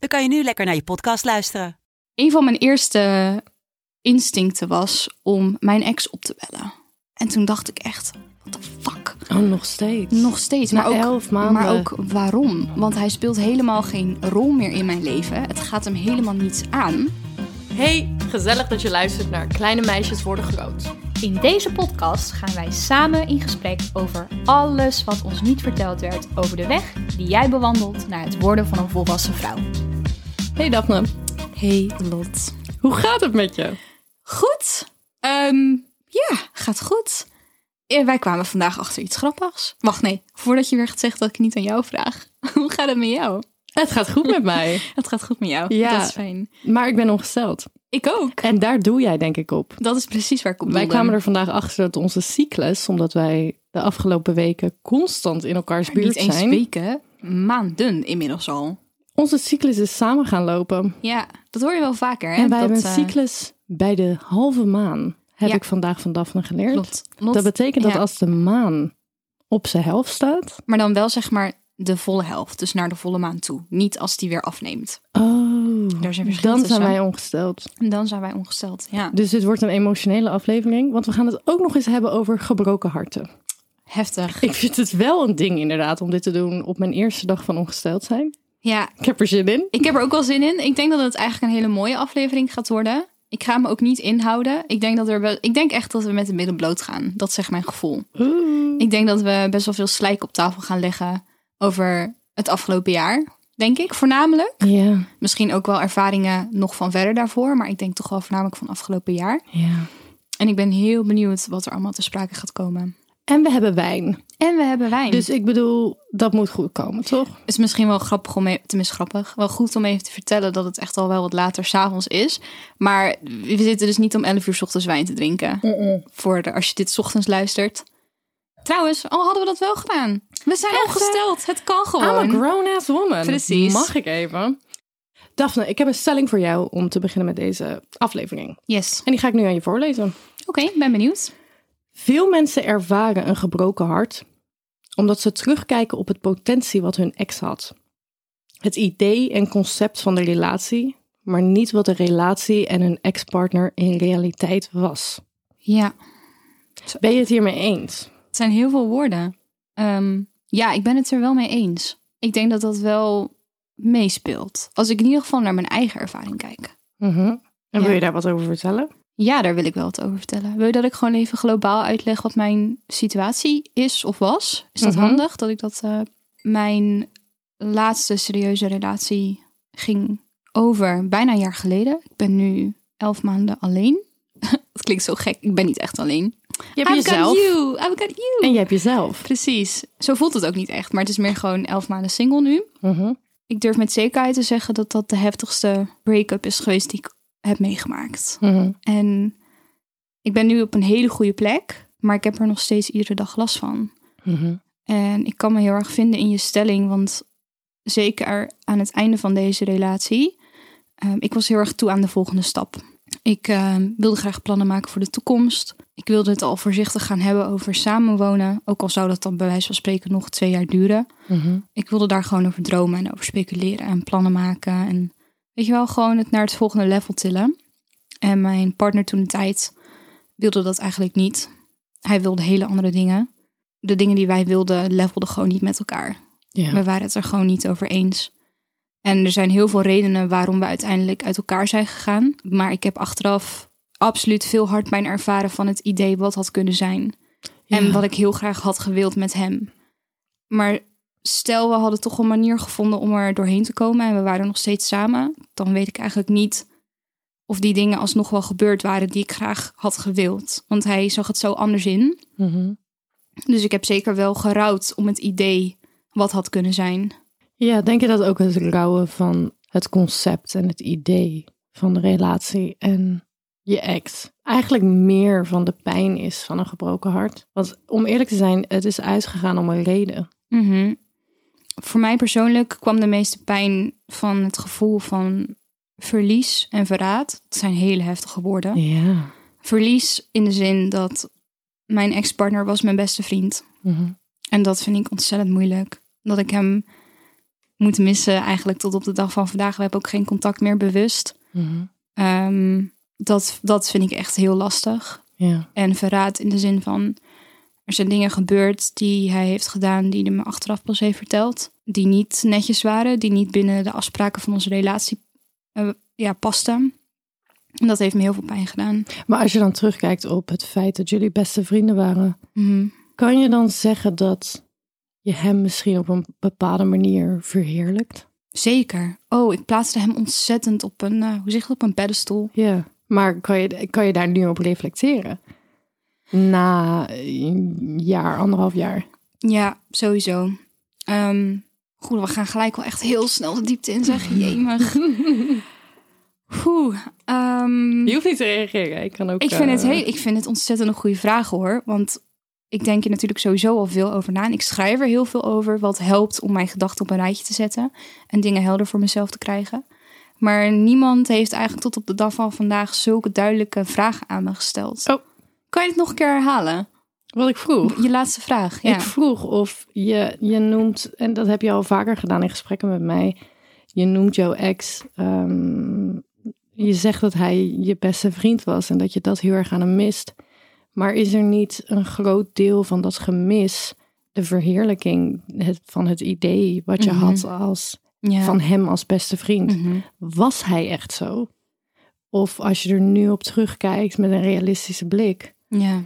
dan kan je nu lekker naar je podcast luisteren. Een van mijn eerste instincten was om mijn ex op te bellen. En toen dacht ik echt, what the fuck? Oh, nog steeds. Nog steeds. Na Maar ook, elf maanden. maar ook waarom? Want hij speelt helemaal geen rol meer in mijn leven. Het gaat hem helemaal niets aan. Hey, gezellig dat je luistert naar Kleine Meisjes Worden Groot. In deze podcast gaan wij samen in gesprek over alles wat ons niet verteld werd over de weg die jij bewandelt naar het worden van een volwassen vrouw. Hey Daphne, Hey Lot. hoe gaat het met je? Goed. Ehm, ja, gaat goed. Wij kwamen vandaag achter iets grappigs. Wacht, nee. Voordat je weer gaat zeggen dat ik niet aan jou vraag. Hoe gaat het met jou? Het gaat goed met mij, Het gaat goed met jou. Ja. Dat is fijn. maar ik ben ongesteld. Ik ook. En daar doe jij denk ik op. Dat is precies waar ik op Wij kwamen er vandaag achter dat onze cyclus, omdat wij de afgelopen weken constant in elkaars buurt Niet eens zijn, weken, maanden inmiddels al. Onze cyclus is samen gaan lopen. Ja, dat hoor je wel vaker. Hè? En wij dat, hebben een eh, cyclus bij de halve maan, heb Ja. ik vandaag van Daphne geleerd. Klopt. Dat betekent dat ja. als de maan op zijn helft staat, Maar dan wel zeg maar de volle helft. Dus naar de volle maan toe. Niet als die weer afneemt. oh, Daar zijn dan zijn tussen. wij ongesteld. En dan zijn wij ongesteld. Ja, Dus dit wordt een emotionele aflevering, want we gaan het ook nog eens hebben over gebroken harten. heftig. Ik vind het wel een ding inderdaad om dit te doen op mijn eerste dag van ongesteld zijn. Ja, Ik heb er zin in. ik heb er ook wel zin in. Ik denk dat het eigenlijk een hele mooie aflevering gaat worden. Ik ga me ook niet inhouden. Ik denk, dat er wel, ik denk echt dat we met de midden bloot gaan. Dat zegt mijn gevoel. Ik denk dat we best wel veel slijk op tafel gaan leggen over het afgelopen jaar. Denk ik, voornamelijk. Ja, Misschien ook wel ervaringen nog van verder daarvoor. Maar ik denk toch wel voornamelijk van afgelopen jaar. ja. En ik ben heel benieuwd wat er allemaal te sprake gaat komen. En we hebben wijn. En we hebben wijn. Dus ik bedoel, dat moet goed komen, toch? Het is misschien wel grappig om, even- tenminste grappig, wel goed om even te vertellen dat het echt al wel wat later s'avonds is. Maar we zitten dus niet om 11 uur 's ochtends wijn te drinken. Voor de, als je dit 's ochtends luistert. Trouwens, al hadden we dat wel gedaan. We zijn Echt, ongesteld. Het kan I'm a gewoon. grown-ass woman. Precies. Mag ik even? Daphne, ik heb een stelling voor jou om te beginnen met deze aflevering. Yes. En die ga ik nu aan je voorlezen. Oké, ben benieuwd. Veel mensen ervaren een gebroken hart omdat ze terugkijken op het potentie wat hun ex had. Het idee en concept van de relatie, maar niet wat de relatie en hun ex-partner in realiteit was. Ja, Ben je het hiermee eens? het zijn heel veel woorden. Ehm, ja, ik ben het er wel mee eens. Ik denk dat dat wel meespeelt. Als ik in ieder geval naar mijn eigen ervaring kijk. Mhm. En wil je daar wat over vertellen? Ja, daar wil ik wel wat over vertellen. Wil je dat ik gewoon even globaal uitleg wat mijn situatie is of was? Is dat Mhm. handig dat ik dat... eh, mijn laatste serieuze relatie ging over bijna een jaar geleden. Ik ben nu elf maanden alleen. dat klinkt zo gek. Ik ben niet echt alleen. Je hebt I've jezelf got you. I've got you. en je hebt jezelf. Precies. Zo voelt het ook niet echt. Maar het is meer gewoon elf maanden single nu. Mhm. Ik durf met zekerheid te zeggen dat dat de heftigste break-up is geweest die ik heb meegemaakt. Mhm. En ik ben nu op een hele goede plek, maar ik heb er nog steeds iedere dag last van. Mhm. En ik kan me heel erg vinden in je stelling, want zeker aan het einde van deze relatie, ehm, ik was heel erg toe aan de volgende stap. Ik ehm, wilde graag plannen maken voor de toekomst. Ik wilde het al voorzichtig gaan hebben over samenwonen, ook al zou dat dan bij wijze van spreken nog twee jaar duren. Mhm. Ik wilde daar gewoon over dromen en over speculeren en plannen maken. En weet je wel, gewoon het naar het volgende level tillen. En mijn partner toen de tijd wilde dat eigenlijk niet. Hij wilde hele andere dingen. De dingen die wij wilden, levelden gewoon niet met elkaar. Ja. We waren het er gewoon niet over eens. En er zijn heel veel redenen waarom we uiteindelijk uit elkaar zijn gegaan. Maar ik heb achteraf absoluut veel hartpijn ervaren van het idee wat had kunnen zijn. En wat ik heel graag had gewild met hem. Maar stel, we hadden toch een manier gevonden om er doorheen te komen en we waren nog steeds samen, dan weet ik eigenlijk niet of die dingen alsnog wel gebeurd waren die ik graag had gewild. Want hij zag het zo anders in. Mhm. Dus ik heb zeker wel gerouwd om het idee wat had kunnen zijn. Ja, denk je dat ook het rouwen van het concept en het idee van de relatie en je ex eigenlijk meer van de pijn is van een gebroken hart. Want om eerlijk te zijn, het is uitgegaan om een reden. Mhm. Voor mij persoonlijk kwam de meeste pijn van het gevoel van verlies en verraad. Dat zijn hele heftige woorden. Ja. Verlies in de zin dat mijn ex-partner was mijn beste vriend. Mhm. En dat vind ik ontzettend moeilijk. Dat ik hem moet missen eigenlijk tot op de dag van vandaag. We hebben ook geen contact meer bewust. Mhm. Ehm, dat, dat vind ik echt heel lastig. Ja. En verraad in de zin van... er zijn dingen gebeurd die hij heeft gedaan... die hij me achteraf pas heeft verteld. Die niet netjes waren. Die niet binnen de afspraken van onze relatie eh, ja, pasten. En dat heeft me heel veel pijn gedaan. Maar als je dan terugkijkt op het feit dat jullie beste vrienden waren, Mhm. kan je dan zeggen dat je hem misschien op een bepaalde manier verheerlijkt? Zeker. Oh, ik plaatste hem ontzettend op een... eh, hoe zeg je? Op een pedestal. Ja. Maar kan je, kan je daar nu op reflecteren? Na een jaar, anderhalf jaar. Ja, sowieso. Ehm, goed, we gaan gelijk wel echt heel snel de diepte in, zeg. Jemig. Oeh, ehm, Je hoeft niet te reageren. Ik kan ook. ik, vind het eh, heel, ik vind het ontzettend een goede vraag hoor. Want ik denk er natuurlijk sowieso al veel over na. En ik schrijf er heel veel over. Wat helpt om mijn gedachten op een rijtje te zetten. En dingen helder voor mezelf te krijgen. Maar niemand heeft eigenlijk tot op de dag van vandaag zulke duidelijke vragen aan me gesteld. Oh. Kan je het nog een keer herhalen? Wat ik vroeg. Je laatste vraag. Ja. Ik vroeg of je, je noemt, en dat heb je al vaker gedaan in gesprekken met mij. Je noemt jouw ex. ehm, je zegt dat hij je beste vriend was en dat je dat heel erg aan hem mist. Maar is er niet een groot deel van dat gemis, de verheerlijking het, van het idee wat je Mhm. had als, ja. van hem als beste vriend? Mhm. Was hij echt zo? Of als je er nu op terugkijkt met een realistische blik, ja.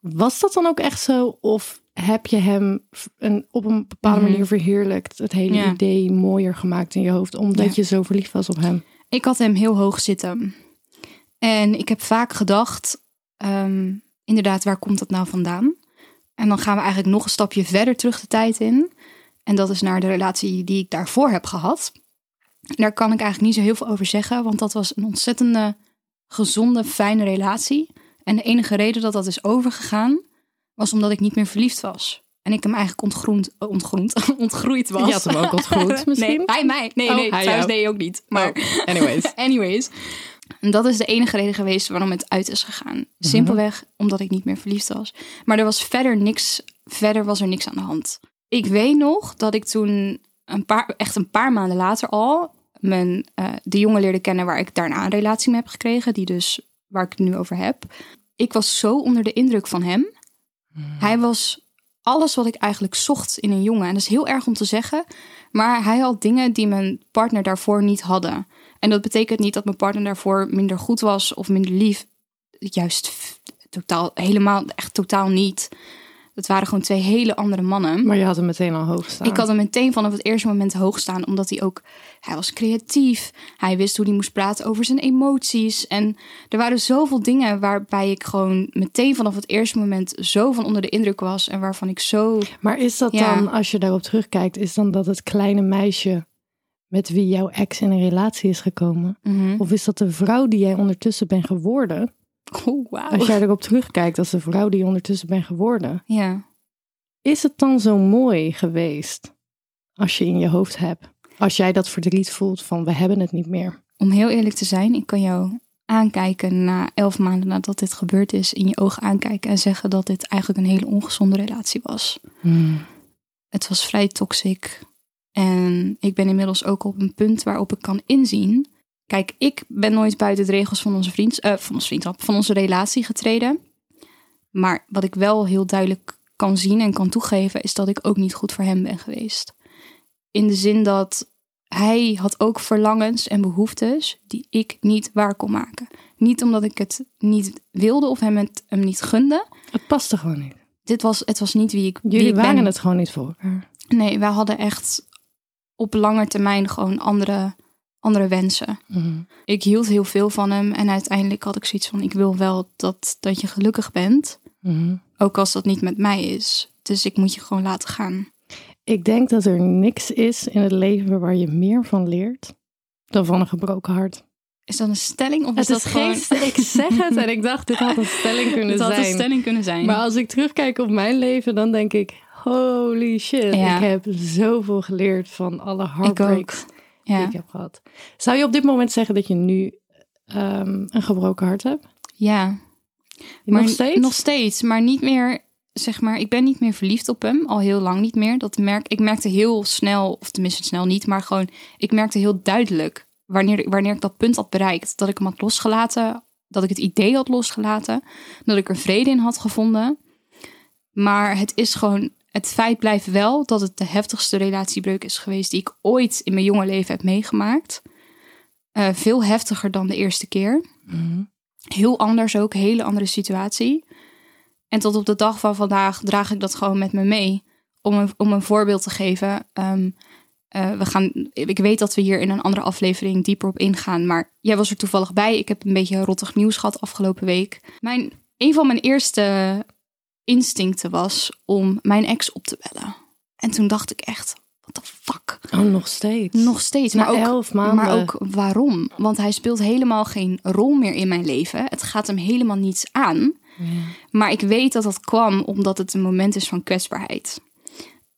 was dat dan ook echt zo? Of heb je hem een, op een bepaalde Mhm. manier verheerlijkt? Het hele Ja. idee mooier gemaakt in je hoofd, omdat Ja. je zo verliefd was op hem? Ik had hem heel hoog zitten. En ik heb vaak gedacht, ehm, inderdaad, waar komt dat nou vandaan? En dan gaan we eigenlijk nog een stapje verder terug de tijd in. En dat is naar de relatie die ik daarvoor heb gehad. Daar kan ik eigenlijk niet zo heel veel over zeggen, want dat was een ontzettende, gezonde, fijne relatie. En de enige reden dat dat is overgegaan, was omdat ik niet meer verliefd was. En ik hem eigenlijk ontgroend, eh, ontgroend, ontgroeid was. Je had hem ook ontgroend misschien? Nee, hij mij. Nee, Oh, nee, hij trouwens nee ook niet. Maar anyways. Anyways. En dat is de enige reden geweest waarom het uit is gegaan. Simpelweg omdat ik niet meer verliefd was. Maar er was verder niks, verder was er niks aan de hand. Ik weet nog dat ik toen een paar, echt een paar maanden later al mijn, eh, de jongen leerde kennen waar ik daarna een relatie mee heb gekregen. Die dus, waar ik het nu over heb. Ik was zo onder de indruk van hem. Hij was alles wat ik eigenlijk zocht in een jongen. En dat is heel erg om te zeggen. Maar hij had dingen die mijn partner daarvoor niet hadden. En dat betekent niet dat mijn partner daarvoor minder goed was of minder lief. Juist totaal, helemaal, echt totaal niet. Het waren gewoon twee hele andere mannen. Maar je had hem meteen al hoog staan. Ik had hem meteen vanaf het eerste moment hoog staan, omdat hij ook, hij was creatief. Hij wist hoe hij moest praten over zijn emoties. En er waren zoveel dingen waarbij ik gewoon meteen vanaf het eerste moment zo van onder de indruk was. En waarvan ik zo, Maar is dat Ja. dan, als je daarop terugkijkt, is dan dat het kleine meisje met wie jouw ex in een relatie is gekomen? Of is dat de vrouw die jij ondertussen bent geworden? oh wauw. Als jij erop terugkijkt als de vrouw die je ondertussen bent geworden. Ja. Is het dan zo mooi geweest als je in je hoofd hebt? Als jij dat verdriet voelt van we hebben het niet meer. Om heel eerlijk te zijn, ik kan jou aankijken na elf maanden nadat dit gebeurd is, in je ogen aankijken en zeggen dat dit eigenlijk een hele ongezonde relatie was. Het was vrij toxic. En ik ben inmiddels ook op een punt waarop ik kan inzien. Kijk, ik ben nooit buiten de regels van onze, vriends, eh, van onze vriendschap, van onze relatie getreden. Maar wat ik wel heel duidelijk kan zien en kan toegeven, is dat ik ook niet goed voor hem ben geweest. In de zin dat hij had ook verlangens en behoeftes die ik niet waar kon maken. Niet omdat ik het niet wilde of hem het hem niet gunde. Het paste gewoon niet. Dit was, het was niet wie ik, wie Jullie ik waren ben. het gewoon niet voor elkaar. Nee, wij hadden echt op lange termijn gewoon andere, andere wensen. Ik hield heel veel van hem en uiteindelijk had ik zoiets van: ik wil wel dat, dat je gelukkig bent, ook als dat niet met mij is. Dus ik moet je gewoon laten gaan. Ik denk dat er niks is in het leven waar je meer van leert dan van een gebroken hart. Is dat een stelling of is is dat geen, gewoon... ik zeg het en ik dacht, dit had een stelling kunnen had zijn. een stelling kunnen zijn. Maar als ik terugkijk op mijn leven, dan denk ik, holy shit. Ja. Ik heb zoveel geleerd van alle ik die Ja. ik heb gehad. Zou je op dit moment zeggen dat je nu ehm, een gebroken hart hebt? ja. Nog steeds? Nog steeds, maar niet meer, zeg maar, ik ben niet meer verliefd op hem. Al heel lang niet meer. Dat merk, ik merkte heel snel, of tenminste snel niet, maar gewoon, ik merkte heel duidelijk wanneer, wanneer ik dat punt had bereikt. Dat ik hem had losgelaten, dat ik het idee had losgelaten, dat ik er vrede in had gevonden. Maar het is gewoon, het feit blijft wel dat het de heftigste relatiebreuk is geweest die ik ooit in mijn jonge leven heb meegemaakt. Eh, veel heftiger dan de eerste keer. Mhm. Heel anders ook, hele andere situatie. En tot op de dag van vandaag draag ik dat gewoon met me mee. Om een, om een voorbeeld te geven. Ehm, eh, we gaan, ik weet dat we hier in een andere aflevering dieper op ingaan. Maar jij was er toevallig bij. Ik heb een beetje rottig nieuws gehad afgelopen week. Mijn, een van mijn eerste instincten was om mijn ex op te bellen. En toen dacht ik echt, what the fuck? Oh, nog steeds. Nog steeds. Na Maar ook, elf maanden. maar ook waarom? Want hij speelt helemaal geen rol meer in mijn leven. Het gaat hem helemaal niets aan. Maar ik weet dat dat kwam omdat het een moment is van kwetsbaarheid.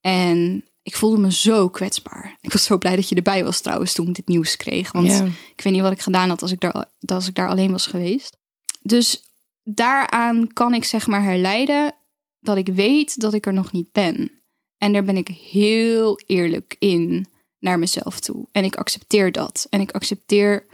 En ik voelde me zo kwetsbaar. Ik was zo blij dat je erbij was trouwens toen ik dit nieuws kreeg. Want Ja. ik weet niet wat ik gedaan had als ik, daar, als ik daar alleen was geweest. Dus daaraan kan ik zeg maar herleiden dat ik weet dat ik er nog niet ben. En daar ben ik heel eerlijk in naar mezelf toe. En ik accepteer dat. En ik accepteer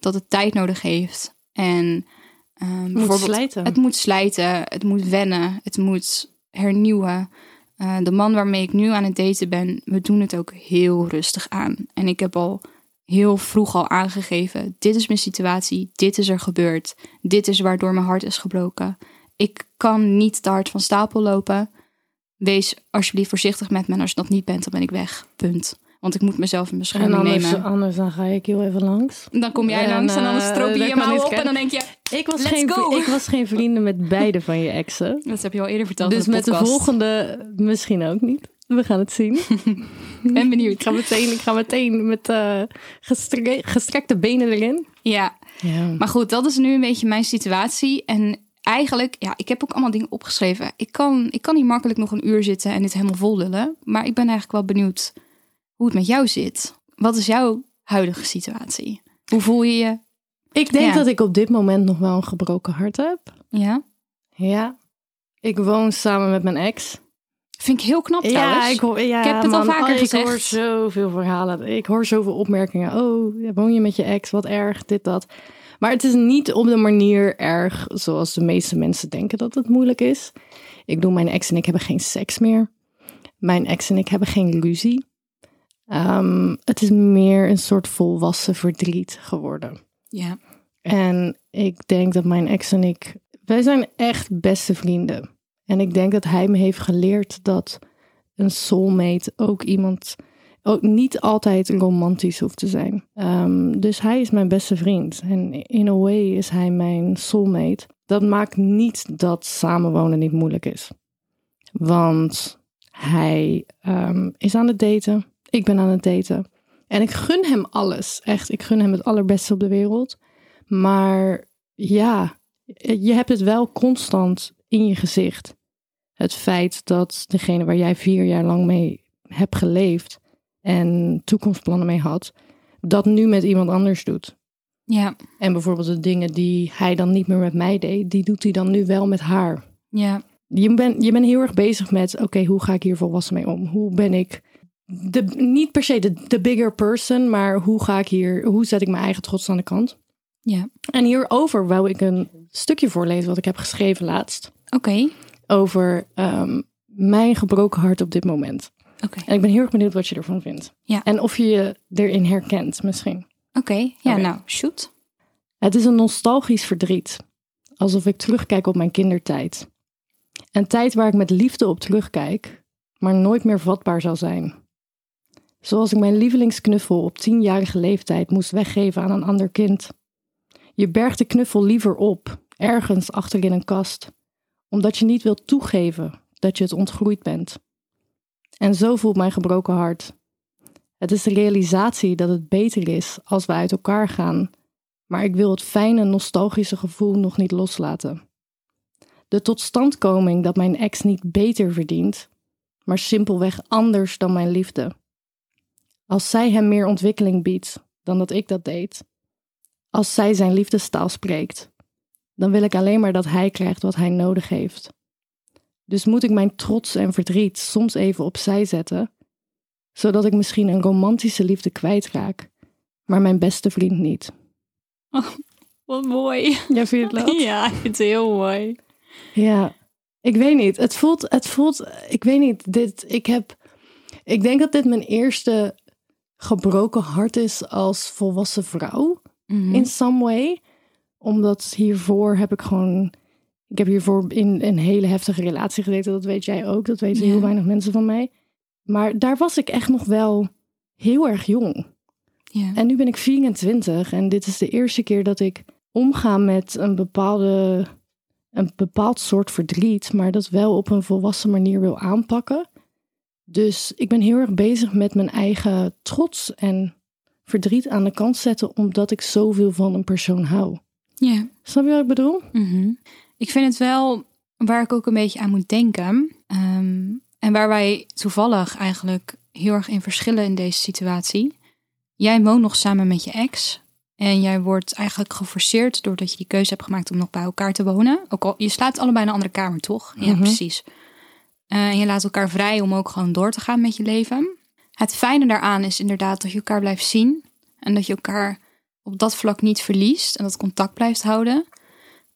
dat het tijd nodig heeft. En ehm, moet bijvoorbeeld, slijten. het moet slijten, het moet wennen, het moet hernieuwen. Eh, de man waarmee ik nu aan het daten ben, we doen het ook heel rustig aan. En ik heb al heel vroeg al aangegeven: dit is mijn situatie, dit is er gebeurd, dit is waardoor mijn hart is gebroken. Ik kan niet te hard van stapel lopen. Wees alsjeblieft voorzichtig met me. En als je dat niet bent, dan ben ik weg. Punt. Want ik moet mezelf in En bescherming anders, nemen. anders dan ga ik heel even langs. Dan kom jij En, langs en dan eh, stroop je je mouw niet op. En dan denk je, Ik was, Let's geen, go. ik was geen vrienden met beide van je exen. dat heb je al eerder verteld Dus in de met de volgende misschien ook niet. We gaan het zien. Ben benieuwd. Ik ga meteen, ik ga meteen met eh, gestre- gestrekte benen erin. Ja, Ja. maar goed, dat is nu een beetje mijn situatie. En eigenlijk, ja, ik heb ook allemaal dingen opgeschreven. Ik kan, ik kan niet makkelijk nog een uur zitten en dit helemaal vol lullen. Maar ik ben eigenlijk wel benieuwd hoe het met jou zit. Wat is jouw huidige situatie? Hoe voel je je? Ik denk Ja. dat ik op dit moment nog wel een gebroken hart heb. Ja, Ja. Ik woon samen met mijn ex. Vind ik heel knap trouwens. Ja, ik, hoor, ja, Ik heb het al vaker oh, gezegd. Ik hoor zoveel verhalen. Ik hoor zoveel opmerkingen. Oh, woon je met je ex? Wat erg, dit, dat. Maar het is niet op de manier erg zoals de meeste mensen denken dat het moeilijk is. Ik bedoel, mijn ex en ik hebben geen seks meer. Mijn ex en ik hebben geen ruzie. Ehm, het is meer een soort volwassen verdriet geworden. Ja, En ik denk dat mijn ex en ik, wij zijn echt beste vrienden. En ik denk dat hij me heeft geleerd dat een soulmate ook iemand, ook niet altijd romantisch hoeft te zijn. Ehm, dus hij is mijn beste vriend. En in a way is hij mijn soulmate. Dat maakt niet dat samenwonen niet moeilijk is. Want hij ehm, is aan het daten. Ik ben aan het daten. En ik gun hem alles. Echt, ik gun hem het allerbeste op de wereld. Maar ja, je hebt het wel constant in je gezicht. Het feit dat degene waar jij vier jaar lang mee hebt geleefd en toekomstplannen mee had, dat nu met iemand anders doet. ja, En bijvoorbeeld de dingen die hij dan niet meer met mij deed, die doet hij dan nu wel met haar. ja, Je bent je bent heel erg bezig met, oké, hoe ga ik hier volwassen mee om? Hoe ben ik, de, niet per se de, de bigger person, maar hoe ga ik hier, hoe zet ik mijn eigen trots aan de kant? ja. En hierover wou ik een stukje voorlezen wat ik heb geschreven laatst. Oké, Over ehm, mijn gebroken hart op dit moment. oké, En ik ben heel erg benieuwd wat je ervan vindt. Ja. En of je je erin herkent misschien. oké. Ja, nou, shoot. Het is een nostalgisch verdriet. Alsof ik terugkijk op mijn kindertijd. Een tijd waar ik met liefde op terugkijk, maar nooit meer vatbaar zal zijn. Zoals ik mijn lievelingsknuffel op tienjarige leeftijd moest weggeven aan een ander kind. Je bergt de knuffel liever op, ergens achter in een kast, omdat je niet wilt toegeven dat je het ontgroeid bent. En zo voelt mijn gebroken hart. Het is de realisatie dat het beter is als we uit elkaar gaan, maar ik wil het fijne, nostalgische gevoel nog niet loslaten. De totstandkoming dat mijn ex niet beter verdient, maar simpelweg anders dan mijn liefde. Als zij hem meer ontwikkeling biedt dan dat ik dat deed, als zij zijn liefdestaal spreekt, dan wil ik alleen maar dat hij krijgt wat hij nodig heeft. Dus moet ik mijn trots en verdriet soms even opzij zetten, zodat ik misschien een romantische liefde kwijtraak, maar mijn beste vriend niet. Wat mooi. Ja, vind je het leuk? Ja, ik vind het heel mooi. Ja, ik weet niet. Het voelt, het voelt, ik weet niet. Dit, ik heb, ik denk dat dit mijn eerste gebroken hart is als volwassen vrouw Mhm. in some way. Omdat hiervoor heb ik gewoon, ik heb hiervoor in een hele heftige relatie gezeten. Dat weet jij ook. Dat weten Ja. heel weinig mensen van mij. Maar daar was ik echt nog wel heel erg jong. Ja. En nu ben ik 24 en dit is de eerste keer dat ik omga met een bepaalde, een bepaald soort verdriet, maar dat wel op een volwassen manier wil aanpakken. Dus ik ben heel erg bezig met mijn eigen trots en verdriet aan de kant zetten, omdat ik zoveel van een persoon hou. Ja. Snap je wat ik bedoel? Mhm. Ik vind het wel waar ik ook een beetje aan moet denken. ehm, en waar wij toevallig eigenlijk heel erg in verschillen in deze situatie. Jij woont nog samen met je ex. En jij wordt eigenlijk geforceerd doordat je die keuze hebt gemaakt om nog bij elkaar te wonen. Ook al, je slaapt allebei in een andere kamer, toch? Ja, Mhm. precies. Eh, en je laat elkaar vrij om ook gewoon door te gaan met je leven. Het fijne daaraan is inderdaad dat je elkaar blijft zien. En dat je elkaar op dat vlak niet verliest. En dat contact blijft houden.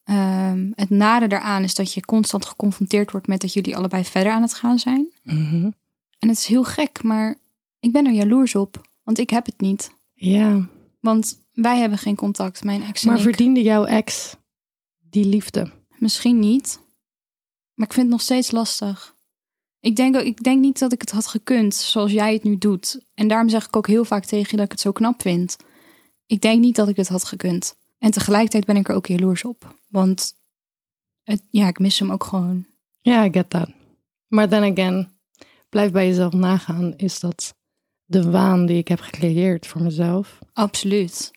Ehm, het nare daaraan is dat je constant geconfronteerd wordt met dat jullie allebei verder aan het gaan zijn. En het is heel gek, maar ik ben er jaloers op. Want ik heb het niet. Ja, Want wij hebben geen contact, mijn ex maar ik. verdiende jouw ex die liefde? Misschien niet. Maar ik vind het nog steeds lastig. Ik denk, ook- ik denk niet dat ik het had gekund zoals jij het nu doet. En daarom zeg ik ook heel vaak tegen je dat ik het zo knap vind. Ik denk niet dat ik het had gekund. En tegelijkertijd ben ik er ook jaloers op. Want het, ja, ik mis hem ook gewoon. Ja, I get that. Maar then again, blijf bij jezelf nagaan. Is dat de waan die ik heb gecreëerd voor mezelf? Absoluut.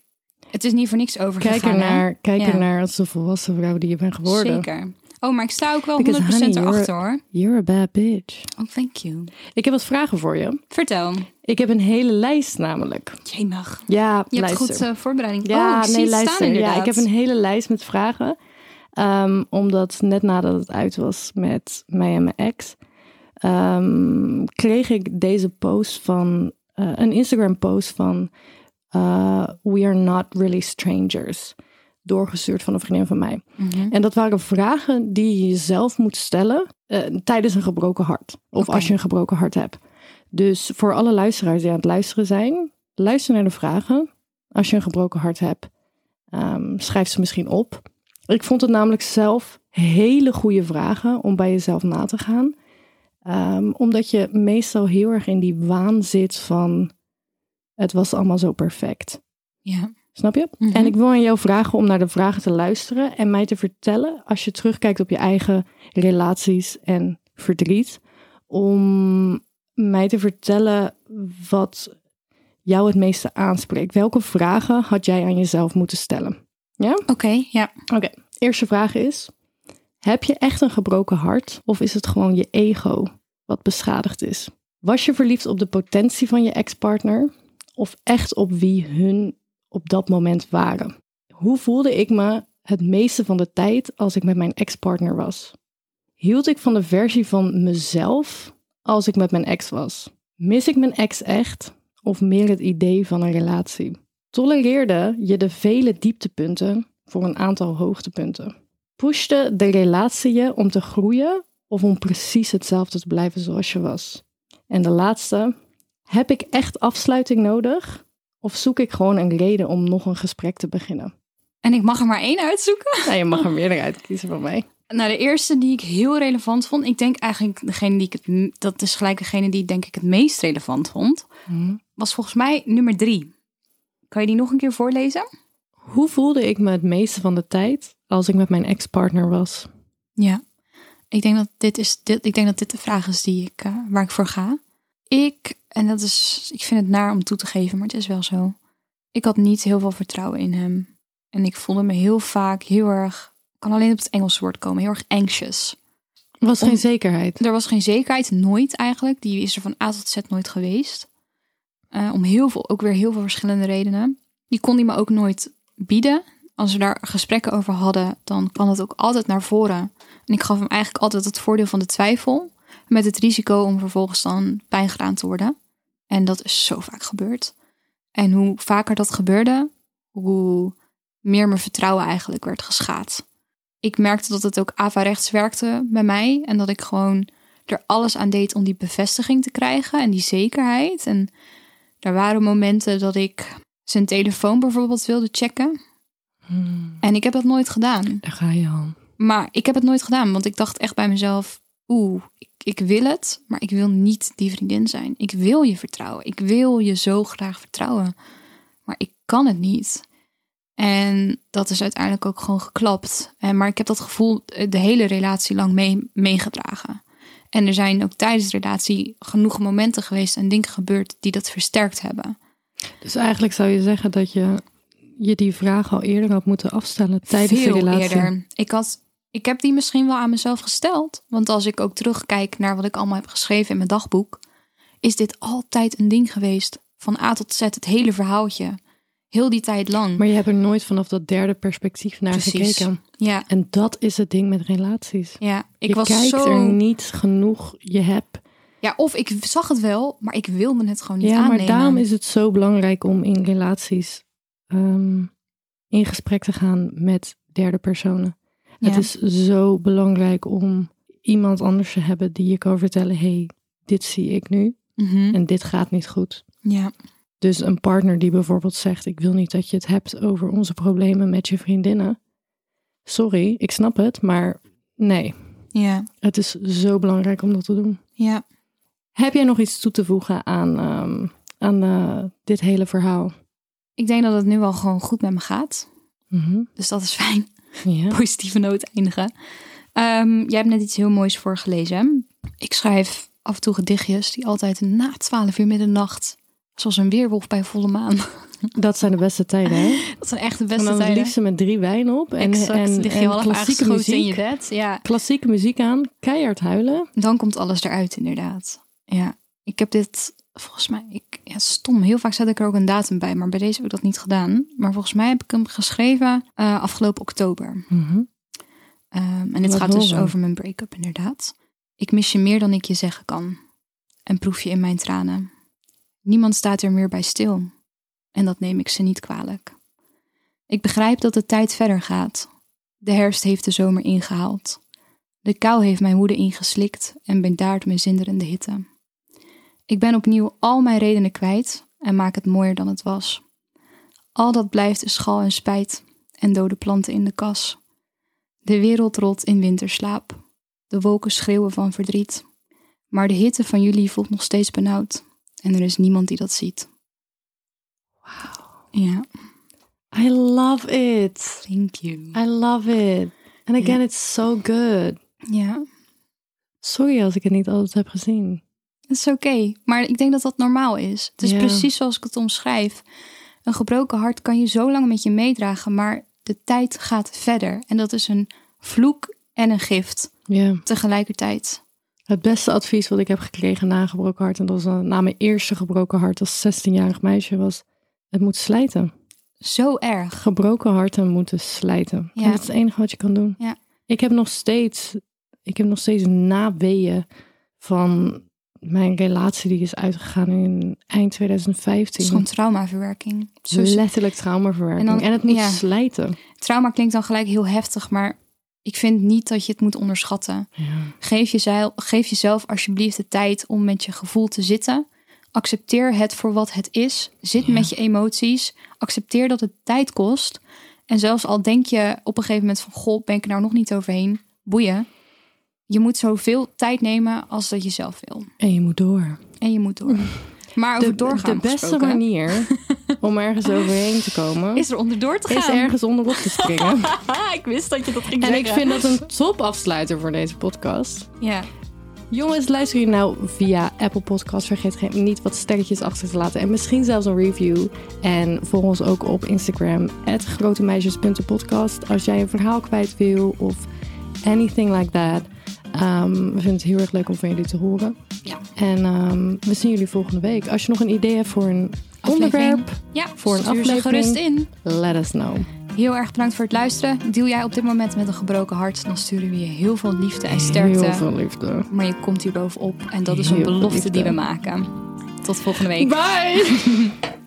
Het is niet voor niks Kijk overgegaan. er hè? naar, kijk Ja. er naar als de volwassen vrouw die je bent geworden. Zeker. Oh, maar ik sta ook wel 100% Because, honey, you're- erachter hoor. You're a bad bitch. Oh, thank you. Ik heb wat vragen voor je. Vertel. Ik heb een hele lijst namelijk. Jemig. Ja, Je hebt goed eh, voorbereiding. Ja, oh, nee, luister. Staan, ja, ik heb een hele lijst met vragen. Ehm, omdat net nadat het uit was met mij en mijn ex, ehm, kreeg ik deze post van eh, een Instagram post van eh, We are not really strangers. Doorgestuurd van een vriendin van mij. Mhm. En dat waren vragen die je jezelf moet stellen eh, tijdens een gebroken hart. Of als je een gebroken hart hebt. Dus voor alle luisteraars die aan het luisteren zijn, luister naar de vragen. Als je een gebroken hart hebt, ehm, schrijf ze misschien op. Ik vond het namelijk zelf hele goede vragen om bij jezelf na te gaan. Ehm, omdat je meestal heel erg in die waan zit van het was allemaal zo perfect. Ja. Snap je? Mhm. En ik wil aan jou vragen om naar de vragen te luisteren en mij te vertellen, als je terugkijkt op je eigen relaties en verdriet, om mij te vertellen wat jou het meeste aanspreekt. Welke vragen had jij aan jezelf moeten stellen? Ja? Oké, ja. Oké, eerste vraag is: heb je echt een gebroken hart of is het gewoon je ego wat beschadigd is? Was je verliefd op de potentie van je ex-partner of echt op wie hun op dat moment waren? Hoe voelde ik me het meeste van de tijd als ik met mijn ex-partner was? Hield ik van de versie van mezelf als ik met mijn ex was? Mis ik mijn ex echt of meer het idee van een relatie? Tolereerde je de vele dieptepunten voor een aantal hoogtepunten? Pushte de relatie je om te groeien of om precies hetzelfde te blijven zoals je was? En de laatste, heb ik echt afsluiting nodig of zoek ik gewoon een reden om nog een gesprek te beginnen? En ik mag er maar één uitzoeken. Nou, je mag er meerdere uitkiezen van mij. Nou, de eerste die ik heel relevant vond. Ik denk eigenlijk degene die ik het... Dat is gelijk degene die ik denk ik het meest relevant vond. Was volgens mij nummer drie. Kan je die nog een keer voorlezen? Hoe voelde ik me het meeste van de tijd als ik met mijn ex-partner was? Ja. Ik denk dat dit, is, dit, ik denk dat dit de vraag is die ik, eh, waar ik voor ga. Ik, en dat is, ik vind het naar om toe te geven, maar het is wel zo. Ik had niet heel veel vertrouwen in hem. En ik voelde me heel vaak heel erg, kan alleen op het Engelse woord komen, heel erg anxious. Was Om- geen zekerheid. Er was geen zekerheid, nooit eigenlijk. Die is er van A tot Z nooit geweest. Eh, om heel veel, ook weer heel veel verschillende redenen. Die kon hij me ook nooit bieden. Als we daar gesprekken over hadden, dan kwam dat ook altijd naar voren. En ik gaf hem eigenlijk altijd het voordeel van de twijfel. Met het risico om vervolgens dan pijn gedaan te worden. En dat is zo vaak gebeurd. En hoe vaker dat gebeurde, hoe meer mijn vertrouwen eigenlijk werd geschaad. Ik merkte dat het ook averechts werkte bij mij. En dat ik gewoon er alles aan deed om die bevestiging te krijgen en die zekerheid. En er waren momenten dat ik zijn telefoon bijvoorbeeld wilde checken. Hmm, En ik heb dat nooit gedaan. daar ga je al. Maar ik heb het nooit gedaan, want ik dacht echt bij mezelf: oeh, ik, ik wil het, maar ik wil niet die vriendin zijn. Ik wil je vertrouwen. Ik wil je zo graag vertrouwen, maar ik kan het niet. En dat is uiteindelijk ook gewoon geklapt. Maar ik heb dat gevoel de hele relatie lang mee, meegedragen. En er zijn ook tijdens de relatie genoeg momenten geweest en dingen gebeurd die dat versterkt hebben. Dus eigenlijk zou je zeggen dat je je die vraag al eerder had moeten afstellen tijdens Veel de relatie. eerder. Ik, had, ik heb die misschien wel aan mezelf gesteld. Want als ik ook terugkijk naar wat ik allemaal heb geschreven in mijn dagboek, is dit altijd een ding geweest. Van A tot Z, het hele verhaaltje. Heel die tijd lang. Maar je hebt er nooit vanaf dat derde perspectief naar Precies. gekeken. ja, En dat is het ding met relaties. ja, ik je was kijkt zo. er niet genoeg. Je hebt. Ja, of ik zag het wel, maar ik wilde het gewoon niet Ja, aannemen. maar daarom is het zo belangrijk om in relaties ehm, in gesprek te gaan met derde personen. Het is zo belangrijk om iemand anders te hebben die je kan vertellen: hey, dit zie ik nu Mhm. en dit gaat niet goed. Ja, Dus een partner die bijvoorbeeld zegt: Ik wil niet dat je het hebt over onze problemen met je vriendinnen. Sorry, ik snap het, maar nee. ja, Het is zo belangrijk om dat te doen. ja. Heb jij nog iets toe te voegen aan, ehm, aan eh, dit hele verhaal? Ik denk dat het nu wel gewoon goed met me gaat. Mhm. Dus dat is fijn. Ja. positieve noot eindigen. Ehm, jij hebt net iets heel moois voorgelezen. Ik schrijf af en toe gedichtjes die altijd na 12 uur middernacht, zoals een weerwolf bij volle maan. Dat zijn de beste tijden, hè? Dat zijn echt de En beste dan het liefste met drie wijn op. En, exact, en, lig je en klassieke aangeschoten in je muziek. bed. Ja, Klassieke muziek aan, keihard huilen. dan komt alles eruit inderdaad. Ja, ik heb dit volgens mij, ik, ja, stom, heel vaak zet ik er ook een datum bij, maar bij deze heb ik dat niet gedaan. Maar volgens mij heb ik hem geschreven eh, afgelopen oktober. Mhm. Ehm, en dit gaat dus over mijn break-up, inderdaad. Ik mis je meer dan ik je zeggen kan. En proef je in mijn tranen. Niemand staat er meer bij stil. En dat neem ik ze niet kwalijk. Ik begrijp dat de tijd verder gaat. De herfst heeft de zomer ingehaald. De kou heeft mijn woede ingeslikt en bedaart mijn zinderende hitte. Ik ben opnieuw al mijn redenen kwijt en maak het mooier dan het was. Al dat blijft is schal en spijt en dode planten in de kas. De wereld rolt in winterslaap. De wolken schreeuwen van verdriet. Maar de hitte van jullie voelt nog steeds benauwd. En er is niemand die dat ziet. Wauw. Ja, I love it. thank you. I love it. And again, it's so good. Ja, Sorry als ik het niet altijd heb gezien. Het is oké. Maar ik denk dat dat normaal is. Het is Ja. precies zoals ik het omschrijf. Een gebroken hart kan je zo lang met je meedragen, maar de tijd gaat verder. En dat is een vloek en een gift Ja. tegelijkertijd. Het beste advies wat ik heb gekregen na een gebroken hart, en dat was na mijn eerste gebroken hart als 16-jarig meisje, was: het moet slijten. Zo erg. Gebroken harten moeten slijten. Ja. En dat is het enige wat je kan doen. Ja. Ik heb nog steeds, ik heb nog steeds naweeën van mijn relatie die is uitgegaan in eind Het 2015. is gewoon traumaverwerking. Zo Letterlijk traumaverwerking. En En, het moet ja. slijten. Trauma klinkt dan gelijk heel heftig, maar ik vind niet dat je het moet onderschatten. Ja. Geef jezelf, geef jezelf alsjeblieft de tijd om met je gevoel te zitten. Accepteer het voor wat het is. Zit Ja. met je emoties. Accepteer dat het tijd kost. En zelfs al denk je op een gegeven moment van... Goh, ben ik er nou nog niet overheen? Boeien. Je moet zoveel tijd nemen als dat je zelf wil. En je moet door. En je moet door. Maar over De, doorgaan de beste gesproken, manier om ergens overheen te komen, is er onderdoor te gaan. is ergens onderop te springen. ik wist dat je dat ging En ik zeggen. vind dat een top afsluiter voor deze podcast. Ja, Jongens, luister je nou via Apple Podcasts. Vergeet geen- niet wat sterretjes achter te laten. En misschien zelfs een review. En volg ons ook op Instagram. grotemeisjes.podcast. Als jij een verhaal kwijt wil of anything like that. Ehm, we vinden het heel erg leuk om van jullie te horen. Ja. En ehm, we zien jullie volgende week. Als je nog een idee hebt voor een Aflevering. onderwerp, Ja, Voor een aflevering. gerust in. let us know. Heel erg bedankt voor het luisteren. Deel jij op dit moment met een gebroken hart, dan sturen we je heel veel liefde en sterkte. Heel veel liefde. Maar je komt hier bovenop en dat is Heel een belofte die we maken. Tot volgende week. Bye!